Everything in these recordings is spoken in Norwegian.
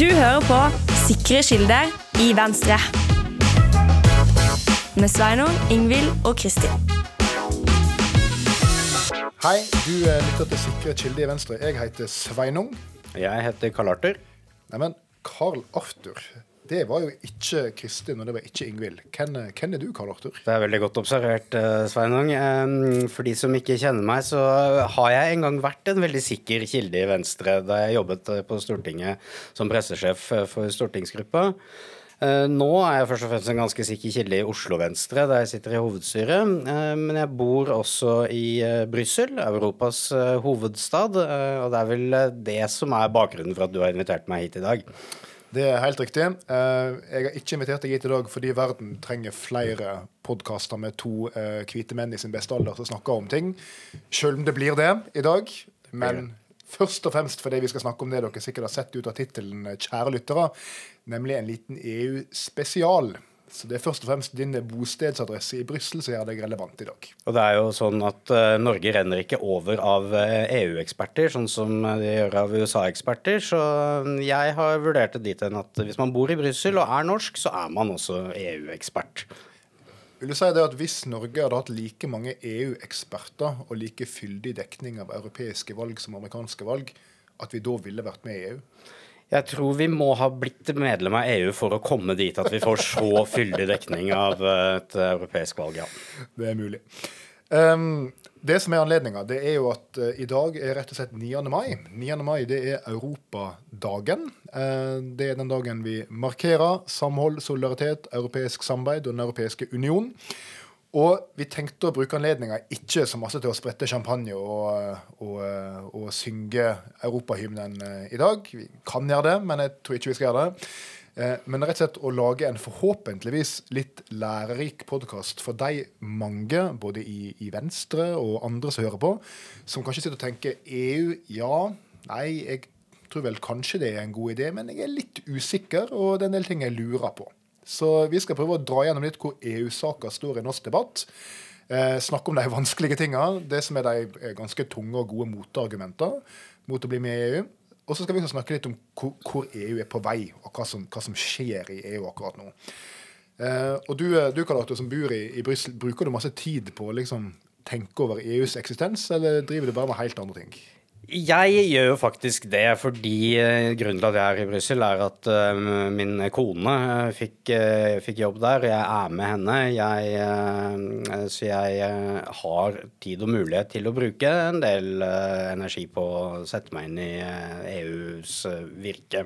Du hører på Sikre kilder i Venstre. Med Sveinung, Ingvild og Kristin. Hei, du eh, lytter til Sikre kilder i Venstre. Jeg heter Sveinung. Jeg heter Karl Arthur. Neimen, Karl Arthur. Det var jo ikke Kristin, og det var ikke Ingvild. Hvem, hvem er du, Karl Arthur? Det er veldig godt observert, eh, Sveinung. For de som ikke kjenner meg, så har jeg en gang vært en veldig sikker kilde i Venstre da jeg jobbet eh, på Stortinget som pressesjef eh, for stortingsgruppa. Nå er jeg først og fremst en ganske sikker kilde i Oslo Venstre, der jeg sitter i hovedstyret. Men jeg bor også i Brussel, Europas hovedstad. Og det er vel det som er bakgrunnen for at du har invitert meg hit i dag. Det er helt riktig. Eh, Jeg har ikke invitert deg hit i dag fordi verden trenger flere podkaster med to eh, hvite menn i sin beste alder som snakker om ting. Selv om det blir det i dag. Men først og fremst fordi vi skal snakke om det dere sikkert har sett ut av tittelen, eh, kjære lyttere, nemlig en liten EU-spesial. Så det er først og fremst din bostedsadresse i Brussel som gjør deg relevant i dag. Og det er jo sånn at uh, Norge renner ikke over av eh, EU-eksperter, sånn som de gjør av USA-eksperter. Så jeg har vurdert det dit hen at hvis man bor i Brussel og er norsk, så er man også EU-ekspert. Vil du si det at Hvis Norge hadde hatt like mange EU-eksperter og like fyldig dekning av europeiske valg som amerikanske valg, at vi da ville vært med i E EU? Jeg tror vi må ha blitt medlem av EU for å komme dit at vi får så fyldig dekning av eh, et europeisk valg, ja. Det er mulig. Um, det som er anledninga, det er jo at uh, i dag er rett og slett 9. mai. 9. mai det er Europadagen. Uh, det er den dagen vi markerer samhold, solidaritet, europeisk samarbeid og Den europeiske union. Og vi tenkte å bruke anledninga ikke så masse til å sprette champagne og, og, og synge europahymnen eh, i dag. Vi kan gjøre det, men jeg tror ikke vi skal gjøre det. Eh, Men rett og slett å lage en forhåpentligvis litt lærerik podkast for de mange, både i, i Venstre og andre som hører på, som kanskje sitter og tenker EU, ja, nei, jeg tror vel kanskje det er en god idé, men jeg er litt usikker, og det er en del ting jeg lurer på. Så vi skal prøve å dra gjennom litt hvor EU-saker står i norsk debatt. Eh, snakke om de vanskelige tinga, det som er de eh, ganske tunge og gode motargumenter mot å bli med i EU. Og så skal vi snakke litt om hvor, EU er på vei, og hva som, hva som skjer i EU akkurat nå. Eh, og du, eh, du Karl Arthur, som bor i, i Brussel, bruker du masse tid på å liksom tenke over EUs eksistens, eller driver du bare med helt andre ting? Jeg gjør jo faktisk det, fordi eh, grunnen til at jeg er i Brussel, er at eh, min kone eh, fikk, fikk jobb der, jeg er med henne. Jeg, så jeg har tid og mulighet til å bruke en del energi på å sette meg inn i EUs eh, virke.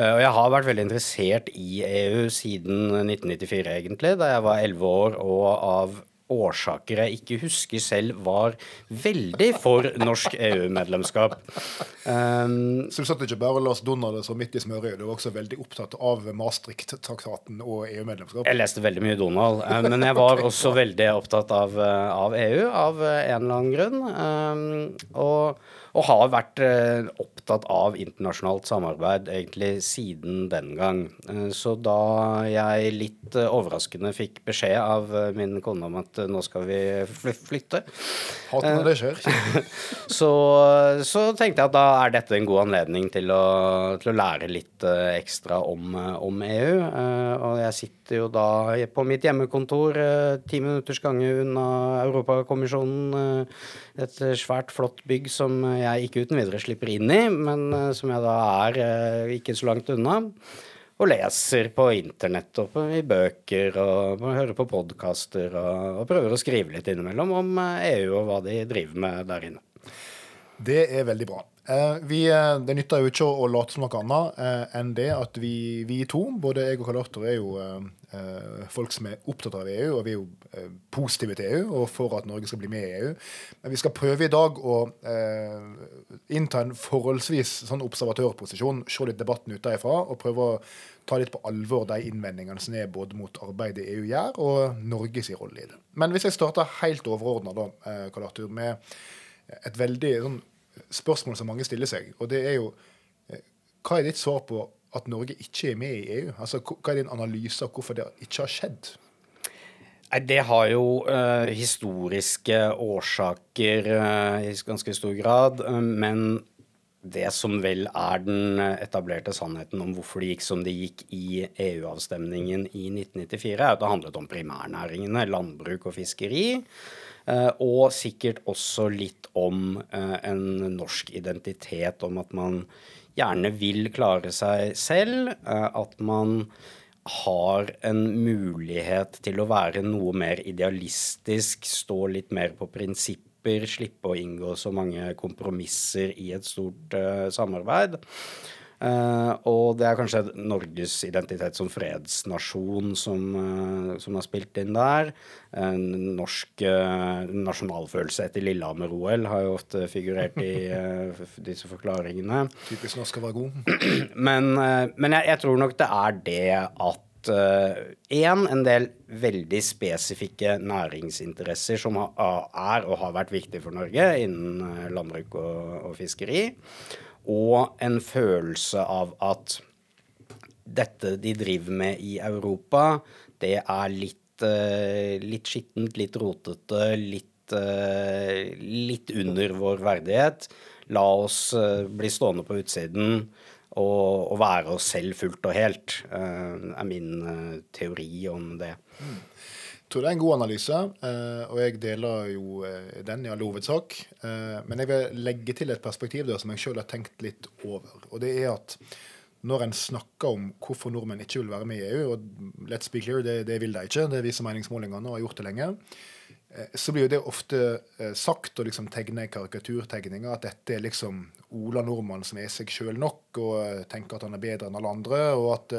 Og jeg har vært veldig interessert i EU siden 1994, egentlig, da jeg var elleve år og av årsaker jeg ikke husker selv, var veldig for norsk EU-medlemskap. Um, Så du satt ikke bare las Donald så midt i smørøyet, du var også veldig opptatt av Maastricht-traktaten og EU-medlemskap? jeg leste veldig mye Donald, eh, men jeg var også veldig opptatt av, eh, av EU av eh, en eller annen grunn. Um, og, og har vært eh, opptatt av internasjonalt samarbeid egentlig siden den gang. Eh, Så da jeg litt eh, overraskende fikk beskjed av min kone om at nå skal vi flytte, så, så tenkte jeg at da er dette en god anledning til å, til å lære litt ekstra om, om EU. Og jeg sitter jo da på mitt hjemmekontor eh, ti minutters gange unna Europakommisjonen. eh, et svært flott bygg som jeg ikke uten videre slipper inn i, men eh, som jeg da er ikke så langt unna. Og leser på internett og i bøker og hører på podkaster og, prøver å skrive litt innimellom om EU og hva de driver med der inne. Det er veldig bra. Eh, vi, eh, det nytter jo ikke å, late som noe annet eh, enn det at vi, vi to, både jeg og Karl Arthur, er jo folk som er opptatt av EU, og vi er jo positive til EU og for at Norge skal bli med i EU. Men vi skal prøve i dag å innta en forholdsvis sånn observatørposisjon, se litt debatten utenfra og prøve å ta litt på alvor de innvendingene som er både mot arbeidet EU gjør, og Norges rolle i det. Men hvis jeg starter helt overordna, da, Karl Arthur, med et veldig sånn, spørsmål som mange stiller seg, og det er jo eh, Hva er ditt svar på at Norge ikke er med i EU? Altså, Hva er din analyse av hvorfor det ikke har skjedd? Det har jo uh, historiske årsaker uh, i ganske stor grad. Uh, men det som vel er den etablerte sannheten om hvorfor det gikk som det gikk i EU-avstemningen i 1994, er at det handlet om primærnæringene, landbruk og fiskeri. Eh, og sikkert også litt om eh, en norsk identitet, om at man gjerne vil klare seg selv. Eh, at man har en mulighet til å være noe mer idealistisk, stå litt mer på prinsipper, slippe å inngå så mange kompromisser i et stort samarbeid. Uh, og det er kanskje Norges identitet som fredsnasjon som, uh, som har spilt inn der. En norsk nasjonalfølelse etter Lillehammer-OL har jo ofte figurert i disse forklaringene. Typisk norsk å være god. men, men jeg, jeg, tror nok det er det at Én, en del veldig spesifikke næringsinteresser som er og har vært viktige for Norge innen landbruk og, og fiskeri og en følelse av at dette de driver med i Europa, det er litt, uh, litt skittent, litt rotete, litt, uh, litt, under vår verdighet. La oss uh, bli stående på utsiden og, være oss selv fullt og helt, er min teori om det. Tror det er en god analyse, eh, og jeg deler jo eh, den i all hovedsak. Eh, men jeg vil legge til et perspektiv der som jeg sjøl har tenkt litt over. Og det er at når en snakker om hvorfor nordmenn ikke vil være med i EU, og let's be clear, det, det vil de ikke, det viser meningsmålingene og har gjort det lenge, så blir jo det ofte sagt og liksom tegne karikaturtegninger at dette er liksom Ola Nordmann som er seg sjøl nok og tenker at han er bedre enn alle andre, og at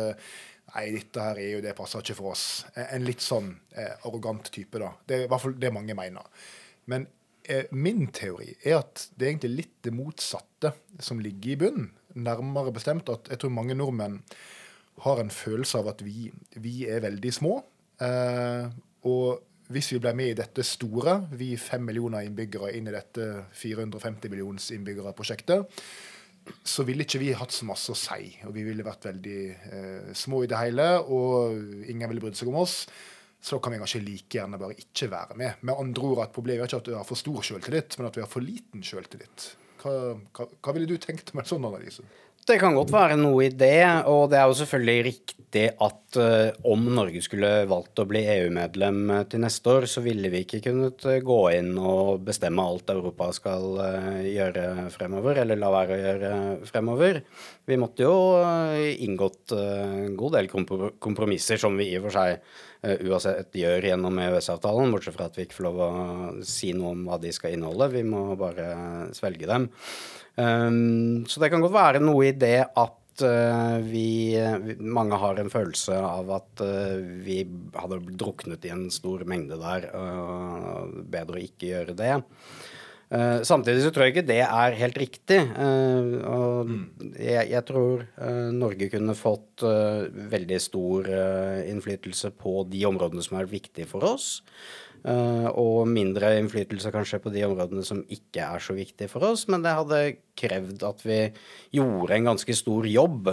Nei, dette her er jo det passer ikke for oss. En litt sånn eh, arrogant type, da. Det er i hvert fall det mange mener. Men eh, min teori er at det er egentlig litt det motsatte som ligger i bunnen. Nærmere bestemt at jeg tror mange nordmenn har en følelse av at vi, vi er veldig små. Eh, og hvis vi ble med i dette store, vi fem millioner innbyggere inn i dette 450 millions innbyggere-prosjektet, så ville ikke vi hatt så masse å si. Og vi ville vært veldig eh, små i det hele, og ingen ville brydd seg om oss. Så kan vi kanskje like gjerne bare ikke være med. Med andre ord at Problemet er ikke at vi har for stor sjøltillit, men at vi har for liten sjøltillit. Hva, hva, hva ville du tenkt om en sånn analyse? Det kan godt være noe i det, og det er jo selvfølgelig riktig at uh, om Norge skulle valgt å bli EU-medlem uh, til neste år, så ville vi ikke kunnet uh, gå inn og bestemme alt Europa skal gjøre fremover, eller la være å gjøre fremover. Vi måtte jo inngått en god del kompromisser, som vi i og for seg uansett gjør gjennom EØS-avtalen, bortsett fra at vi ikke får lov å si noe om hva de skal inneholde. Vi må bare svelge dem. Um, så det kan godt være noe i det at uh, vi, Mange har en følelse av at uh, vi hadde druknet i en stor mengde der. Bedre å ikke gjøre det. Uh, samtidig så tror jeg ikke det er helt riktig. Uh, og mm. jeg, jeg, tror uh, Norge kunne fått veldig stor innflytelse på de områdene som er viktige for oss. Og mindre innflytelse kanskje på de områdene som ikke er så viktige for oss. Men det hadde krevd at vi gjorde en ganske stor jobb,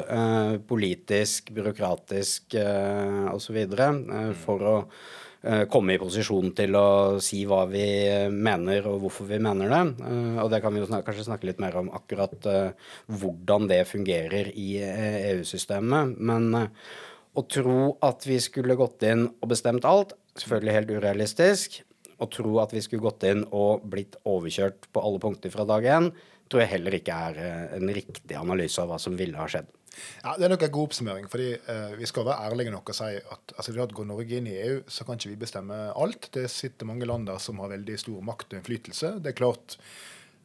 politisk, byråkratisk uh, osv., uh, for å komme i posisjon til å si hva vi mener og hvorfor vi mener det. og det kan vi jo snakke, kanskje snakke litt mer om akkurat hvordan det fungerer i EU-systemet. Men å tro at vi skulle gått inn og bestemt alt, selvfølgelig helt urealistisk. Å tro at vi skulle gått inn og blitt overkjørt på alle punkter fra dag én, tror jeg heller ikke er eh, en riktig analyse av hva som ville ha skjedd. Ja, Det er nok en god oppsummering. fordi eh, Vi skal være ærlige nok og si at altså, vi går Norge inn i EU, så kan ikke vi bestemme alt. Det sitter mange land der som har veldig stor makt og innflytelse. Det er klart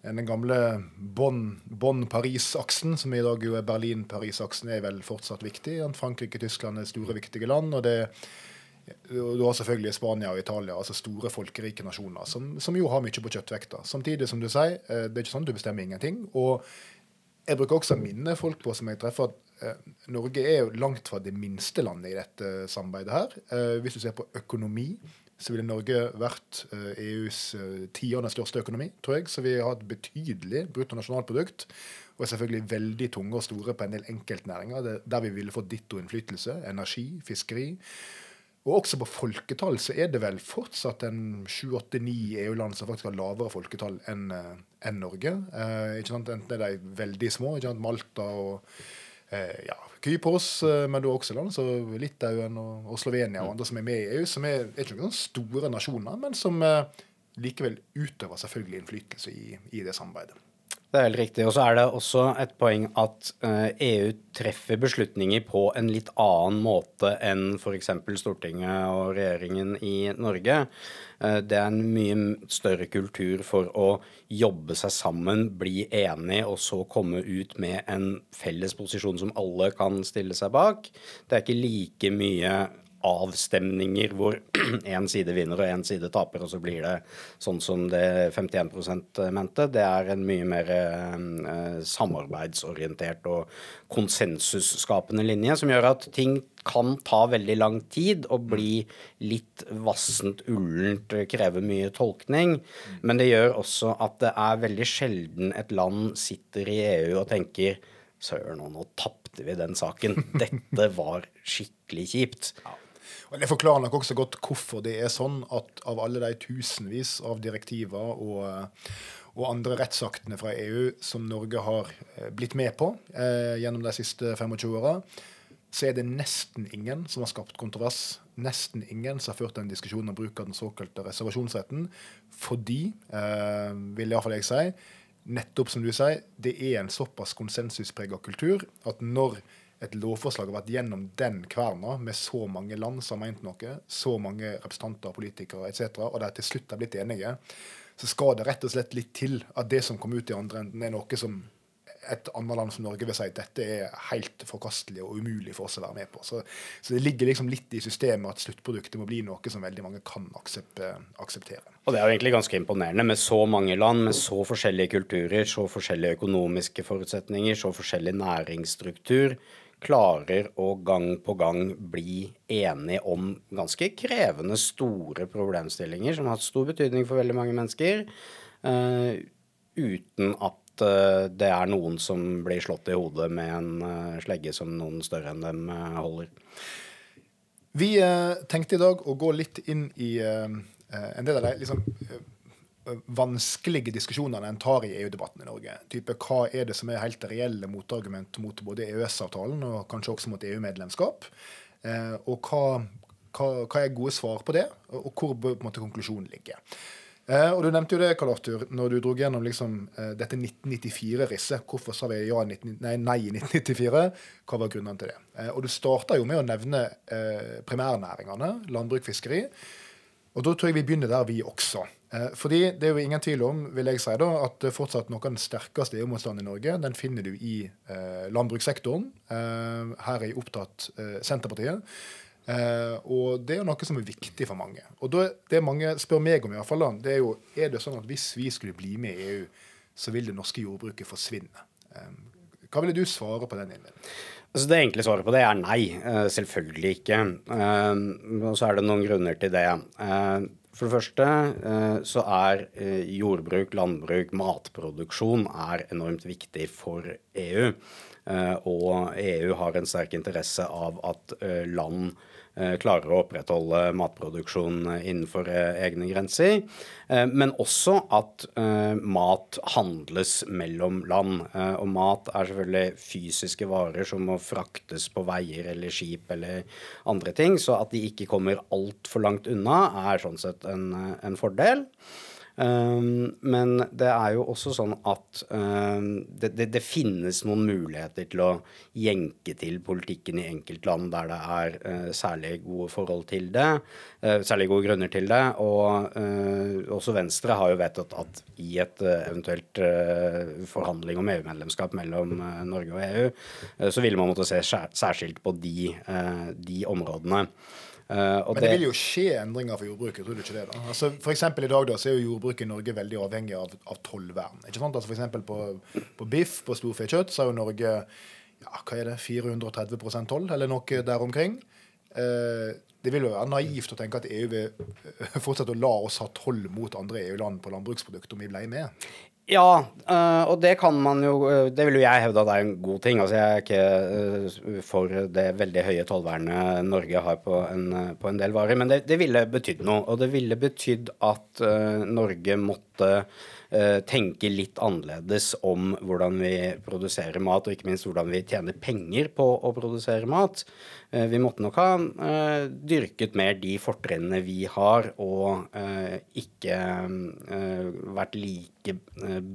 den gamle Bonn-Paris-aksen, som i dag jo er Berlin-Paris-aksen, er vel fortsatt viktig. Frankrike og Tyskland er store, viktige land. og det du har selvfølgelig Spania og Italia, altså store folkerike nasjoner, som, som jo har mye på kjøttvekta. Samtidig som du sier, eh, det er ikke sånn at du bestemmer ingenting. Og jeg bruker også å minne folk på som jeg treffer, at Norge er jo langt fra det minste landet i dette samarbeidet her. Eh, hvis du ser på økonomi, så ville Norge vært eh, EUs eh, tiende største økonomi, tror jeg. Så vi har et betydelig bruttonasjonalprodukt. Og er selvfølgelig veldig tunge og store på en del enkeltnæringer der vi ville fått ditto innflytelse. Energi, fiskeri. Og også på folketall så er det vel fortsatt en sju-åtte-ni EU-land som faktisk har lavere folketall enn en Norge. Eh? Enten er de veldig små? Malta og eh, ja, Kypros, eh, men har også land som Litauen og, og, Slovenia og andre som er med i EU, som er, er ikke noen store nasjoner, men som eh, likevel utøver selvfølgelig innflytelse i, i det samarbeidet. Det er helt riktig. Og så er det også et poeng at EU treffer beslutninger på en litt annen måte enn f.eks. Stortinget og regjeringen i Norge. Det er en mye større kultur for å jobbe seg sammen, bli enige og så komme ut med en felles posisjon som alle kan stille seg bak. Det er ikke like mye avstemninger hvor én side vinner og én side taper, og så blir det sånn som det 51% mente. Det er en mye mer eh, samarbeidsorientert og konsensusskapende linje som gjør at ting kan ta veldig lang tid og bli litt vassent, ullent, kreve mye tolkning. Men det gjør også at det er veldig sjelden et land sitter i EU og tenker Søren, nå tapte vi den saken. Dette var skikkelig kjipt. Ja. Og Det forklarer nok også godt hvorfor det er sånn at av alle de tusenvis av direktiver og, og andre rettsaktene fra EU som Norge har eh, blitt med på eh, gjennom de siste 25 åra, så er det nesten ingen som har skapt kontrovers. Nesten ingen som har ført en diskusjon om bruk av den såkalte reservasjonsretten. Fordi, eh, vil iallfall jeg si, nettopp som du sier, det er en såpass konsensusprega kultur at når et lovforslag har vært gjennom den kverna med så mange land som har ment noe, så mange representanter, politikere etc., og de til slutt har blitt enige, så skal det rett og slett litt til at det som kommer ut i andre enden, er noe som et annet land som Norge vil si at dette er helt forkastelig og umulig for oss å være med på. Så, så det ligger liksom litt i systemet at sluttproduktet må bli noe som veldig mange kan akseptere. Og det er jo egentlig ganske imponerende med så mange land, med så forskjellige kulturer, så forskjellige økonomiske forutsetninger, så forskjellig næringsstruktur klarer å gang på gang bli enige om ganske krevende, store problemstillinger som har hatt stor betydning for veldig mange mennesker, uh, uten at uh, det er noen som blir slått i hodet med en uh, slegge som noen større enn dem holder. Vi tenkte i dag å gå litt inn i en del av de liksom, vanskelige diskusjonene en tar i EU-debatten i Norge. Type, Hva er det som er helt reelle motargument mot både EØS-avtalen og kanskje også mot EU-medlemskap? Eh, og hva, hva, hva, er gode svar på det, og hvor bør på en måte konklusjonen ligge? Eh, og Du nevnte jo det Karl Arthur, når du dro gjennom liksom, eh, dette 1994-risset. Hvorfor sa vi ja, 19, nei, i 1994? Hva var grunnene til det? Eh, og Du starta jo med å nevne eh, primærnæringene, landbruk, fiskeri. Og Da tror jeg vi begynner der, vi også. Eh, fordi det er jo ingen tvil om vil jeg si da, at fortsatt noe av den sterkeste EU-motstanden i Norge den finner du i eh, landbrukssektoren. Eh, her er jeg opptatt eh, Senterpartiet. Eh, og det er noe som er viktig for mange. Og da, Det mange spør meg om, i hvert fall, det er jo er det sånn at hvis vi skulle bli med i EU, så vil det norske jordbruket forsvinne. Eh, hva ville du svare på den innledningen? Altså det enkle svaret på det er nei. Selvfølgelig ikke. Og så er det noen grunner til det. For det første eh, så er eh, jordbruk, landbruk, matproduksjon er enormt viktig for EU. Eh, og EU har en sterk interesse av at land klarer å opprettholde matproduksjon innenfor eh, egne grenser. Eh, men også at mat handles mellom land. Og mat er selvfølgelig fysiske varer som må fraktes på veier eller skip eller andre ting. Så at de ikke kommer altfor langt unna, er sånn sett en, en fordel. Um, men det er jo også sånn at um, det, det, det, finnes noen muligheter til å jenke til politikken i enkeltland der det er uh, særlig gode forhold til det. Uh, særlig gode grunner til det. Og uh, også Venstre har jo vedtatt at i et eventuelt forhandling om EU-medlemskap mellom Norge og EU, så ville man måtte se særskilt på de, de områdene. Uh, Men det, det, vil jo skje endringer for jordbruket, tror du ikke det? da? Altså, for I dag da, så er jo jordbruket i Norge veldig avhengig av, av tollvern. ikke sant? Altså for på, på biff, på storfekjøtt, så er jo Norge ja, hva er det, 430% toll, eller noe der omkring. Uh, det vil jo være naivt å tenke at EU vil fortsette å la oss ha toll mot andre EU-land på landbruksprodukter om vi ble med. Ja, uh, og det kan man jo uh, Det vil jo jeg hevde at det er en god ting. Altså Jeg er ikke uh, for det veldig høye tollvernet Norge har på en, på en del varer, men det, det ville betydd noe. Og det ville betydd at Norge måtte tenke litt annerledes om hvordan vi produserer mat, og ikke minst hvordan vi tjener penger på å produsere mat. Uh, vi måtte nok ha uh, dyrket mer de fortrinnene vi har, og ikke vært like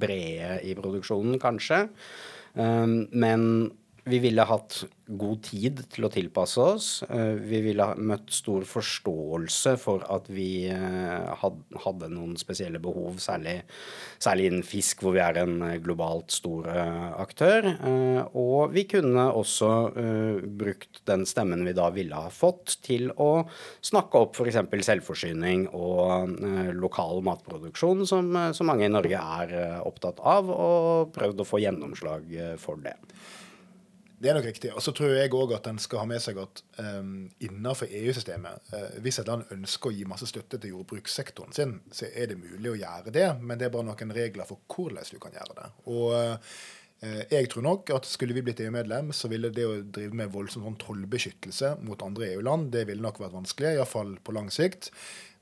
brede i produksjonen, kanskje. men vi ville hatt god tid til å tilpasse oss. Eh, vi ville møtt stor forståelse for at vi eh, hadde noen spesielle behov, særlig, særlig innen fisk, hvor vi er en eh, globalt stor aktør. Og vi kunne også brukt den stemmen vi da ville ha fått, til å snakke opp f.eks. selvforsyning og lokal matproduksjon, som, som mange i Norge er opptatt av, og prøvd å få gjennomslag for det. Det er nok riktig. Og så tror jeg òg at en skal ha med seg at um, innenfor EU-systemet, uh, hvis et land ønsker å gi masse støtte til jordbrukssektoren sin, så er det mulig å gjøre det, men det er bare noen regler for hvordan du kan gjøre det. Og uh, jeg tror nok at skulle vi blitt EU-medlem, så ville det å drive med voldsom sånn tollbeskyttelse mot andre EU-land, det ville nok vært vanskelig, iallfall på lang sikt.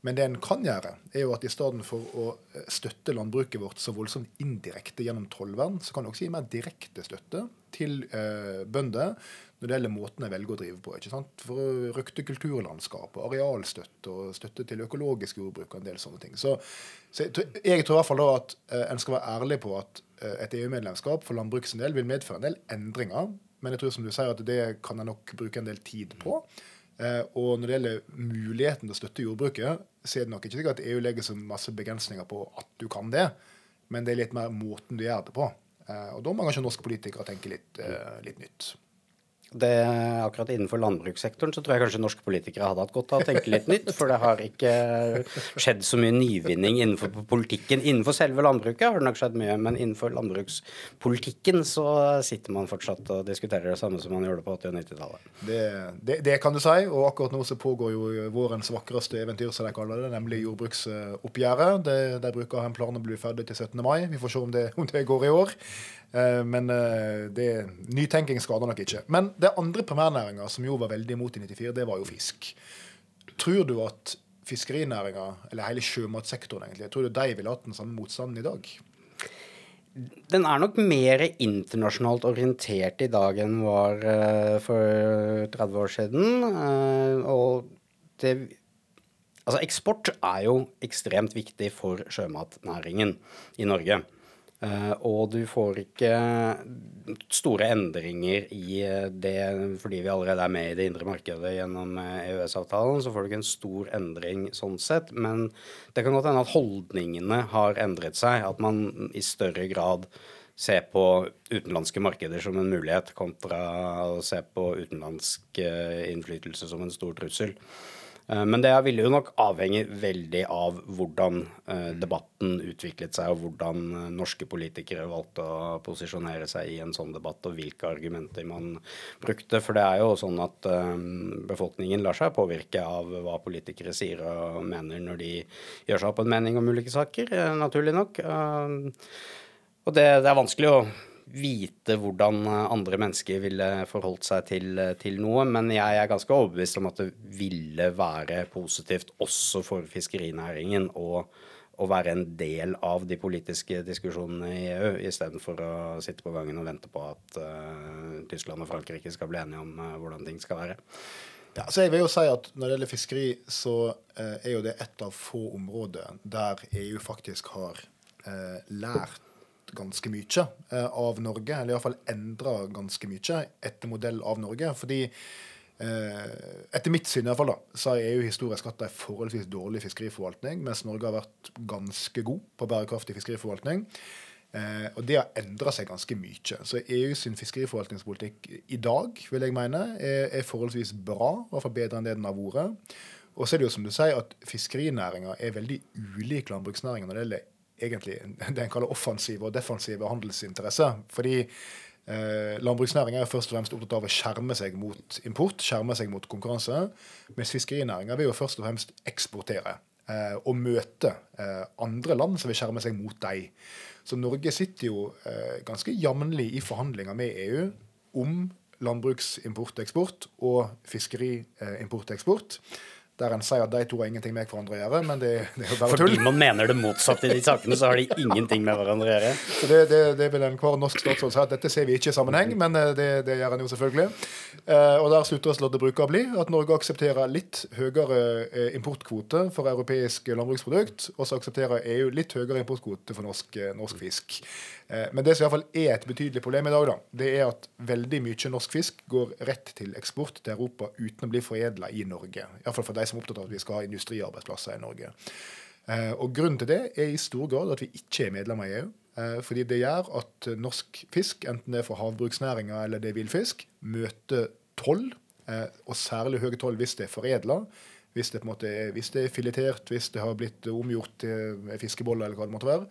Men det en kan gjøre, er jo at i stedet for å eh, støtte landbruket vårt så voldsomt indirekte gjennom tollvern, så kan en også gi mer direkte støtte til eh, bønder når det gjelder måten de velger å drive på. ikke sant? For røkte kulturlandskapet, arealstøtte og støtte til økologisk jordbruk og en del sånne ting. Så, så jeg, jeg, tror i hvert fall da at eh, en skal være ærlig på at eh, et EU-medlemskap for landbrukets del vil medføre en del endringer. Men jeg tror som du sier at det kan en nok bruke en del tid på. Eh, og når det gjelder muligheten til å støtte jordbruket, så er det nok ikke sikkert at EU legger så masse begrensninger på at du kan det, men det er litt mer måten du gjør det på. Eh, og da må kanskje norske politikere tenke litt, eh, litt nytt. Det, akkurat innenfor landbrukssektoren så tror jeg kanskje norske politikere hadde hatt godt av å tenke litt nytt. For det har ikke skjedd så mye nyvinning innenfor politikken. Innenfor selve landbruket har det nok skjedd mye, men innenfor landbrukspolitikken så sitter man fortsatt og diskuterer det samme som man gjorde på 80- og 90-tallet. Det, det, det, kan du si, og akkurat nå så pågår jo vårens vakreste eventyr, som de kaller det, nemlig jordbruksoppgjøret. De bruker en plan å bli ferdig til 17. mai. Vi får se om det, om det går i år. Eh, men eh, det, nytenking skader nok ikke. Men det andre primærnæringa som jo var veldig imot i 94, det var jo fisk. Tror du at fiskerinæringa, eller hele sjømatsektoren, egentlig, tror du de ville hatt den samme motstanden i dag? Den er nok mer internasjonalt orientert i dag enn var uh, for 30 år siden. Og det Altså, eksport er jo ekstremt viktig for sjømatnæringen i Norge. Uh, og du får ikke store endringer i eh, det fordi vi allerede er med i det indre markedet gjennom eh, EØS-avtalen. Så får du ikke en stor endring sånn sett. Men det kan godt hende at holdningene har endret seg. At man i større grad ser på utenlandske markeder som en mulighet, kontra å se på utenlandsk innflytelse som en stor trussel. Eh, men det ville jo nok avhenge veldig av hvordan eh, debatten utviklet seg, og hvordan eh, norske politikere valgte å posisjonere seg i en sånn debatt, og hvilke argumenter man brukte. For det er jo sånn at befolkningen lar seg påvirke av hva politikere sier og mener når de gjør seg opp en mening om ulike saker, naturlig nok. Og det, det er vanskelig å vite hvordan andre mennesker ville forholdt seg til, til, noe, men jeg er ganske overbevist om at det ville være positivt også for fiskerinæringen å, å være en del av de politiske diskusjonene i EU, istedenfor å sitte på gangen og vente på at uh, Tyskland og Frankrike skal bli enige om uh, hvordan ting skal være. Ja, så jeg vil jo si at Når det gjelder fiskeri, så uh, er jo det et av få områder der EU faktisk har lært ganske mye eh, av Norge, eller iallfall endra ganske mye etter modell av Norge. fordi eh, etter mitt syn i hvert fall da, så har EU historisk hatt en forholdsvis dårlig fiskeriforvaltning, mens Norge har vært ganske god på bærekraftig fiskeriforvaltning. Eh, og det har endra seg ganske mye. Så EUs fiskeriforvaltningspolitikk i dag vil jeg mene, er forholdsvis bra, i hvert fall bedre enn det den har vært. Og så er det jo som du sier, at fiskerinæringa er veldig ulik landbruksnæringa når det gjelder egentlig det en kaller offensive og defensive handelsinteresser. Fordi eh, landbruksnæringa er først og fremst opptatt av å skjerme seg mot import, skjerme seg mot konkurranse. Mens fiskerinæringa vil jo først og fremst eksportere eh, og møte eh, andre land som vil skjerme seg mot dem. Så Norge sitter jo eh, ganske jevnlig i forhandlinger med EU om landbruksimport og eksport og fiskeriimport og eksport. Der en sier at de to har ingenting med hverandre å gjøre, men det, det er jo bare tull. Fordi man mener det motsatte i de sakene, så har de ingenting med hverandre å gjøre. Så det, det, det vil enhver norsk statsråd si at dette ser vi ikke i sammenheng, men eh, det, det gjør en jo selvfølgelig. Eh, og der slutter Lodde bruker å bli at Norge aksepterer litt høyere eh, importkvote for europeisk landbruksprodukt, og så aksepterer EU litt høyere importkvote for norsk, eh, norsk fisk. Eh, men det som i hvert fall er et betydelig problem i dag, da, det er at veldig mye norsk fisk går rett til eksport til Europa uten å bli foredla i Norge. Iallfall for de som er opptatt av at vi skal ha industriarbeidsplasser i Norge. Eh, og Grunnen til det er i stor grad at vi ikke er medlemmer i EU. Eh, fordi det gjør at norsk fisk, enten det er for havbruksnæringa eller det er villfisk, møter toll, og særlig høye toll hvis det er foredla. Hvis det, er, hvis det er filetert, hvis det har blitt omgjort til fiskeboller eller hva det måtte være.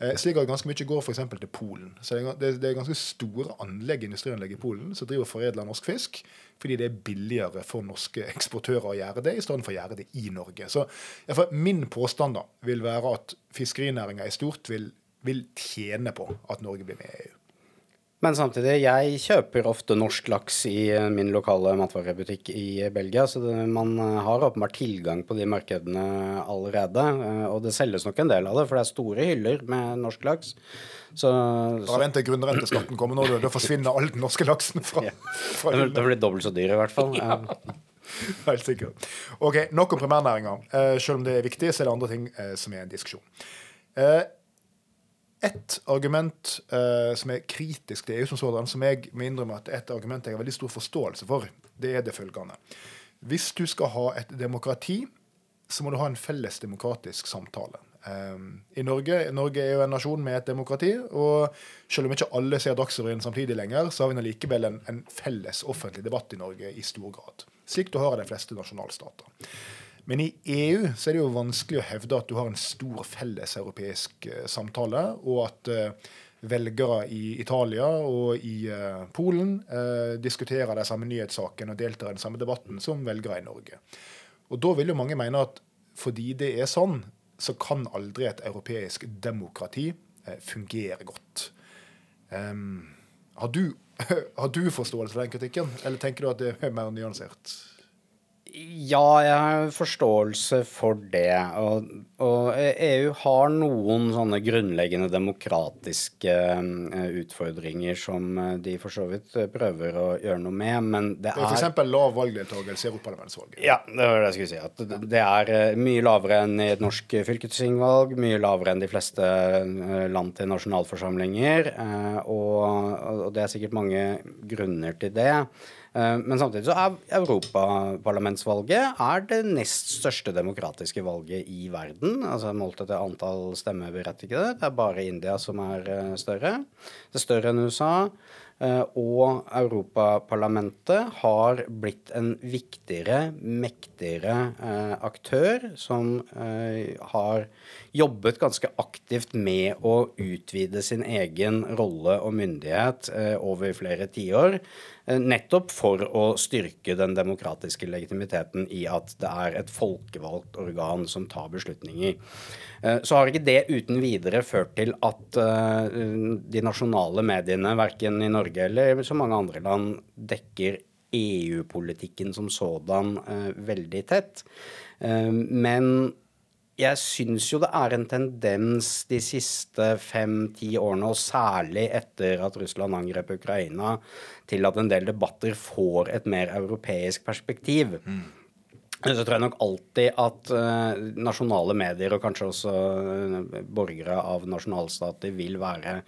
Eh, slik at ganske mye går f.eks. til Polen. Så det, er ganske store anlegg, industrianlegg i Polen som driver og foredler norsk fisk, fordi det er billigere for norske eksportører å gjøre det, i stedet for å gjøre det i Norge. Så Min påstand da vil være at fiskerinæringa i stort vil, vil tjene på at Norge blir med i EU. Men samtidig, jeg kjøper ofte norsk laks i eh, min lokale matvarebutikk i Belgia, så det, man eh, har åpenbart tilgang på de markedene allerede. Eh, og det selges nok en del av det, for det er store hyller med norsk laks. Så, Bare vent til grunnrenteskatten kommer nå, da forsvinner all den norske laksen fra, fra hyllene. Det blir dobbelt så dyr i hvert fall. ja. Helt sikkert. Ok, Nok om primærnæringa. selv om det er viktig, så er det andre ting som er en diskusjon. Et argument uh, som er kritisk til EU som sådan, som jeg må innrømme at et argument jeg har veldig stor forståelse for, det er det følgende. Hvis du skal ha et demokrati, så må du ha en felles demokratisk samtale. Um, i Norge, Norge er jo en nasjon med et demokrati, og selv om ikke alle ser Dagsrevyen samtidig lenger, så har vi likevel en, en felles offentlig debatt i Norge i stor grad. Slik du har i de fleste nasjonalstater. Men i EU så er det jo vanskelig å hevde at du har en stor felles europeisk uh, samtale, og at uh, velgere i Italia og i uh, Polen diskuterer de samme nyhetssakene og deltar i den samme debatten som velgere i Norge. Og da vil jo mange mene at fordi det er sånn, så kan aldri et europeisk demokrati fungere godt. Um, har, du, har du forståelse for den kritikken, eller tenker du at det er mer nyansert? Ja, jeg har forståelse for det. Og, og, EU har noen sånne grunnleggende demokratiske uh, utfordringer som eh, de for så vidt prøver å gjøre noe med, men det er F.eks. lav valgdeltakelse i Europaparlamentsvalget. Ja, det var det jeg skulle si. At det er uh, mye lavere enn i et norsk fylkestingvalg, mye lavere enn de fleste land til nasjonalforsamlinger, og, og det er sikkert mange grunner til det. Eh, men samtidig så er europaparlamentsvalget er det nest største demokratiske valget i verden. altså Målt etter antall stemmeberettigede. Det er bare India som er eh, større. Det er større enn USA. Eh, og Europaparlamentet har blitt en viktigere, mektigere aktør som har jobbet ganske aktivt med å utvide sin egen rolle og myndighet over flere tiår. Eh, nettopp for å styrke den demokratiske legitimiteten i at det er et folkevalgt organ som tar beslutninger. Eh, så har ikke det uten videre ført til at eh, de nasjonale mediene, verken i Norge eller så mange andre land, dekker EU-politikken som sådan veldig tett. Men jeg syns jo det er en tendens de siste fem-ti årene, og særlig etter at Russland angrep Ukraina, til at en del debatter får et mer europeisk perspektiv. Mm. Så tror jeg nok alltid at uh, nasjonale medier, og kanskje også uh, borgere av nasjonalstater, vil være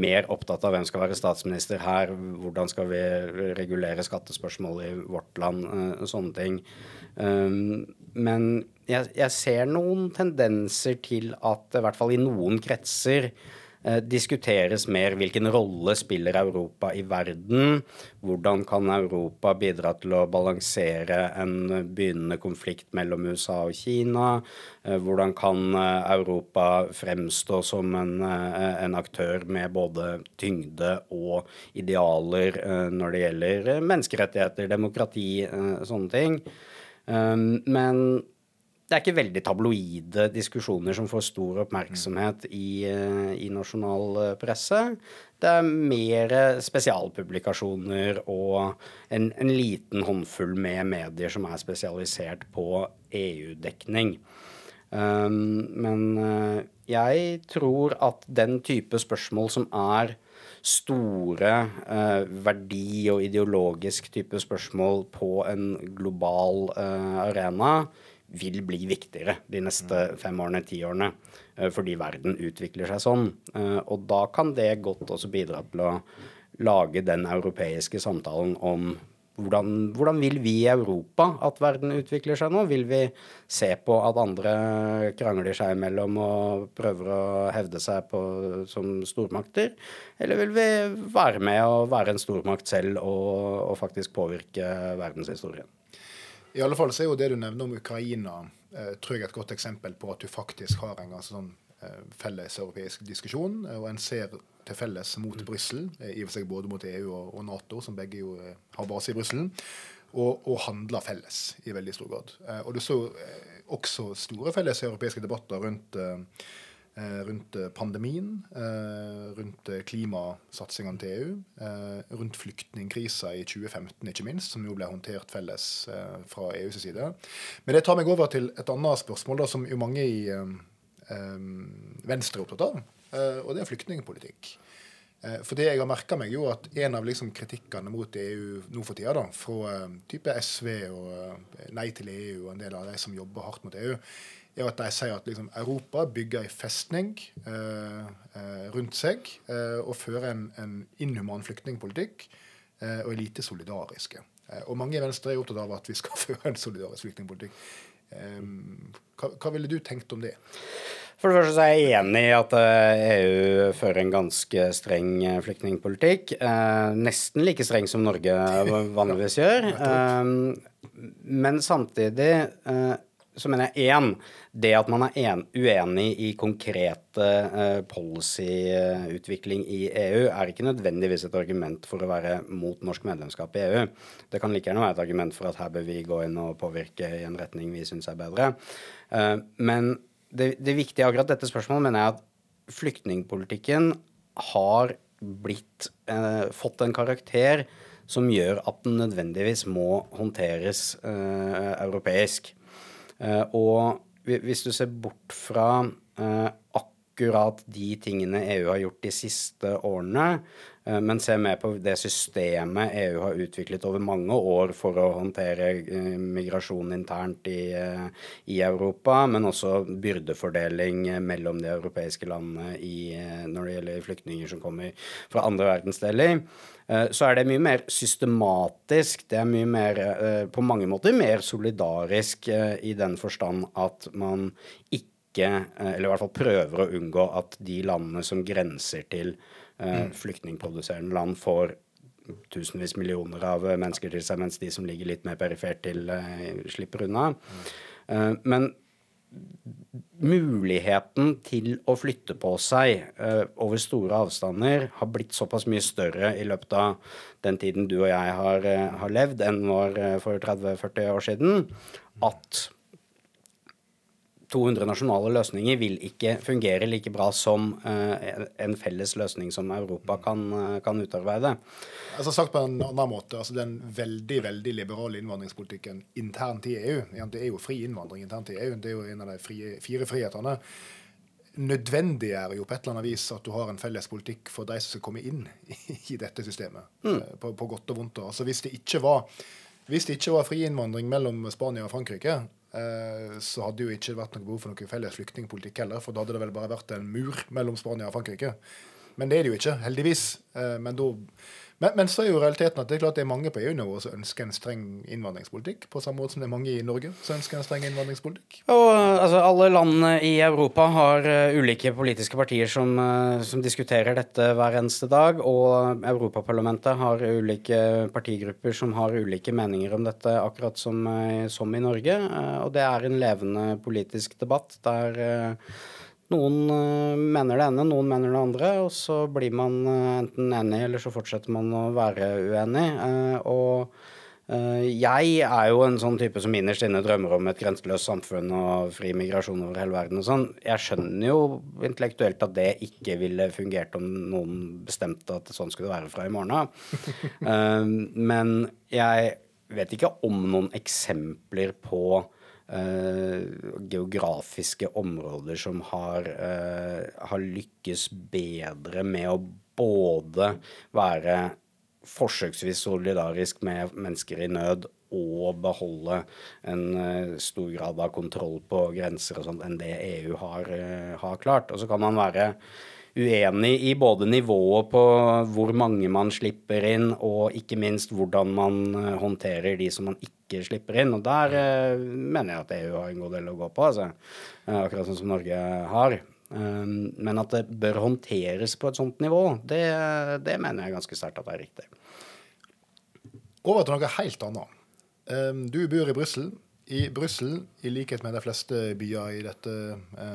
mer opptatt av hvem skal være statsminister her, hvordan skal vi regulere skattespørsmål i vårt land, uh, sånne ting. Um, men jeg, jeg, ser noen tendenser til at i hvert fall i noen kretser eh, diskuteres mer hvilken rolle spiller Europa i verden. Hvordan kan Europa bidra til å balansere en begynnende konflikt mellom USA og Kina? Eh, hvordan kan eh, Europa fremstå som en, eh, en aktør med både tyngde og idealer eh, når det gjelder menneskerettigheter, demokrati, sånne ting? Um, men det er ikke veldig tabloide diskusjoner som får stor oppmerksomhet i, uh, i nasjonal uh, presse. Det er mer spesialpublikasjoner og en, en, liten håndfull med medier som er spesialisert på EU-dekning. Men jeg tror at den type spørsmål som er store eh, verdi- og ideologisk type spørsmål på en global eh, arena vil bli viktigere de neste mm. fem årene, ti årene. Eh, fordi verden utvikler seg sånn. Eh, og da kan det godt også bidra til å lage den europeiske samtalen om hvordan, hvordan, vil vi i Europa at verden utvikler seg nå? Vil vi se på at andre krangler seg imellom og prøver å hevde seg på, som stormakter? Eller vil vi være med og være en stormakt selv og, og faktisk påvirke verdenshistorien? I alle fall så er jo det du nevner om Ukraina, eh, tror jeg et godt eksempel på at du faktisk har en ganske sånn felles europeisk diskusjon. og en ser til felles mot mm. Brussel, eh, i og for seg både mot EU og, Nato, som begge jo eh, har base i Brussel, og, og, handler felles i veldig stor grad. Eh, og du så også store felles europeiske debatter rundt, rundt pandemien, rundt klimasatsingene til EU, rundt flyktningkrisa i 2015 ikke minst, som jo ble håndtert felles fra EUs side. Men det tar meg over til et annet spørsmål da, som jo mange i Venstre er opptatt av. Eh, og det er flyktningpolitikk. Eh, for det jeg har merka meg, jo at en av liksom kritikkene mot EU nå for tida, da, fra eh, type SV og Nei til EU og en del av de som jobber hardt mot EU, er at de sier at liksom, Europa bygger en festning eh, rundt seg eh, og fører en, en inhuman flyktningpolitikk eh, og er lite solidariske. og mange i Venstre er opptatt av at vi skal føre en solidarisk flyktningpolitikk. Hva, hva ville du tenkt om det? For det første så er jeg enig i at EU eh, e fører en ganske streng eh, flyktningpolitikk. Eh, nesten like streng som Norge vanligvis gjør. Men samtidig så mener jeg én det at man er en, uenig i konkrete uh, policyutvikling i EU, er ikke nødvendigvis et argument for å være mot norsk medlemskap i EU. Det kan like gjerne være et argument for at her bør vi gå inn og påvirke i en retning vi syns er bedre. Uh, men det, det viktige akkurat dette spørsmålet mener jeg at flyktningpolitikken har blitt eh, fått en karakter som gjør at den nødvendigvis må håndteres europeisk. Eh, og hvis du ser bort fra eh, akkurat de tingene EU har gjort de siste årene, Eh, men ser mer på det systemet EU har utviklet over mange år for å håndtere migrasjon internt i, i Europa, men også byrdefordeling mellom de europeiske landene i, når det gjelder flyktninger som kommer fra andre verdensdeler så er det mye mer systematisk. Det er mye mer, på mange måter mer solidarisk i den forstand at man ikke, eller i hvert fall prøver å unngå at de landene som grenser til Eh, mm. flyktningproduserende land får tusenvis millioner av mennesker til seg, mens de som ligger litt mer perifert til, slipper unna. Uh, men muligheten til å flytte på seg uh, over store avstander har blitt såpass mye større i løpet av den tiden du og jeg har, har levd, enn var for 30-40 år siden, at 200 nasjonale løsninger vil ikke fungere like bra som uh, en felles løsning som Europa kan, uh, kan utarbeide. Altså Sagt på en annen måte, altså den veldig veldig liberale innvandringspolitikken internt i EU Det er jo fri innvandring internt i EU, det er jo en av de frie, fire frihetene. Nødvendiggjør jo på et eller annet vis at du har en felles politikk for de som skal komme inn i dette systemet, mm. uh, på, på, godt og vondt. Altså Hvis det ikke var hvis det ikke var fri innvandring mellom Spania og Frankrike, Eh, så hadde jo ikke vært noe behov for noen felles flyktningpolitikk heller, for da hadde det vel bare vært en mur mellom Spania og Frankrike. Men det er det jo ikke, heldigvis. Eh, men da men, men, så er jo realiteten at det er klart det er mange på EU-nivå som ønsker en streng innvandringspolitikk, på samme måte som det er mange i Norge som ønsker en streng innvandringspolitikk. Og altså, Alle landene i Europa har uh, ulike politiske partier som, uh, som, diskuterer dette hver eneste dag, og Europaparlamentet har ulike partigrupper som har ulike meninger om dette, akkurat som, uh, som i Norge. og det er en levende politisk debatt der noen uh, mener det ene, noen mener det andre, og så blir man uh, enten enig, eller så fortsetter man å være uenig. Uh, og jeg er jo en sånn type som innerst inne drømmer om et grenseløst samfunn og fri migrasjon over hele verden og sånn. Jeg skjønner jo intellektuelt at det ikke ville fungert om noen bestemte at sånn skulle det være fra i morgen av. men jeg vet ikke om noen eksempler på eh, geografiske områder som har, eh, har lykkes bedre med å både være forsøksvis solidarisk med mennesker i nød og beholde en uh, stor grad av kontroll på grenser og sånt enn det EU har, uh, har klart. Og så kan man være uenig i både nivået på hvor mange man slipper inn, og ikke minst hvordan man uh, håndterer de som man ikke slipper inn. Og der mener jeg at EU har en god del å gå på, altså. akkurat sånn som Norge har. Um, men at det bør håndteres på et sånt nivå, det, det mener jeg ganske sterkt at det er riktig. Over til noe helt annet. Du bor i Brussel. I Brussel, i likhet med de fleste byer i dette,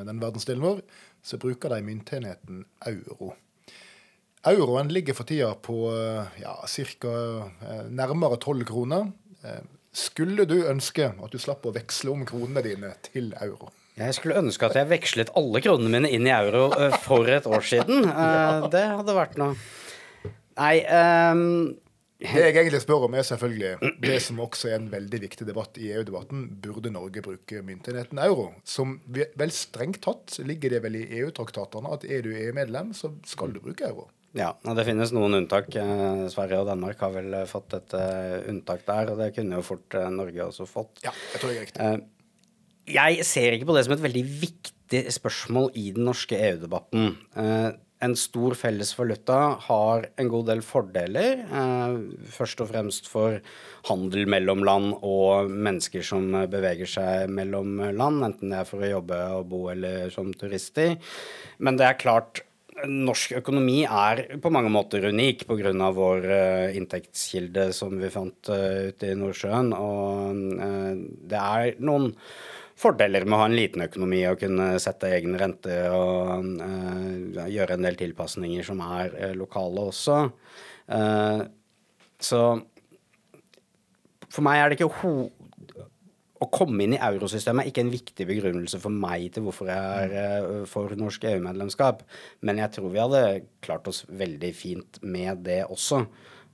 den verdensdelen vår, så bruker de myntenheten euro. Euroen ligger for tida på uh, ja, ca. Uh, nærmere tolv kroner. Skulle du ønske at du slapp å veksle om kronene dine til euro? Jeg skulle ønske at jeg vekslet alle kronene mine inn i euro for et år siden. Det hadde vært noe Nei um... Det jeg egentlig spør om, er selvfølgelig det som også er en veldig viktig debatt i EU-debatten. Burde Norge bruke myntenheten euro? Som vel strengt tatt ligger det vel i EU-traktatene at er du EU-medlem, så skal du bruke euro. Ja, det finnes noen unntak. Eh, Sverige og Danmark har vel fått et unntak der, og det kunne jo fort Norge også fått. Ja, jeg tror det er riktig. Jeg ser ikke på det som et veldig viktig spørsmål i den norske EU-debatten. Eh, en stor felles valuta har en god del fordeler. Eh, først og fremst for handel mellom land og mennesker som beveger seg mellom land, enten det er for å jobbe og bo eller som turister. Men det er klart norsk økonomi er på mange måter unik pga. vår uh, inntektskilde som vi fant uh, ute i Nordsjøen. Og det er noen fordeler med å ha en liten økonomi og kunne sette egen rente og uh, gjøre en del tilpasninger som er uh, lokale også. Uh, så for meg er det ikke ho å komme inn i eurosystemet er ikke en viktig begrunnelse for meg til hvorfor jeg er for norsk EU-medlemskap, men jeg tror vi hadde klart oss veldig fint med det også.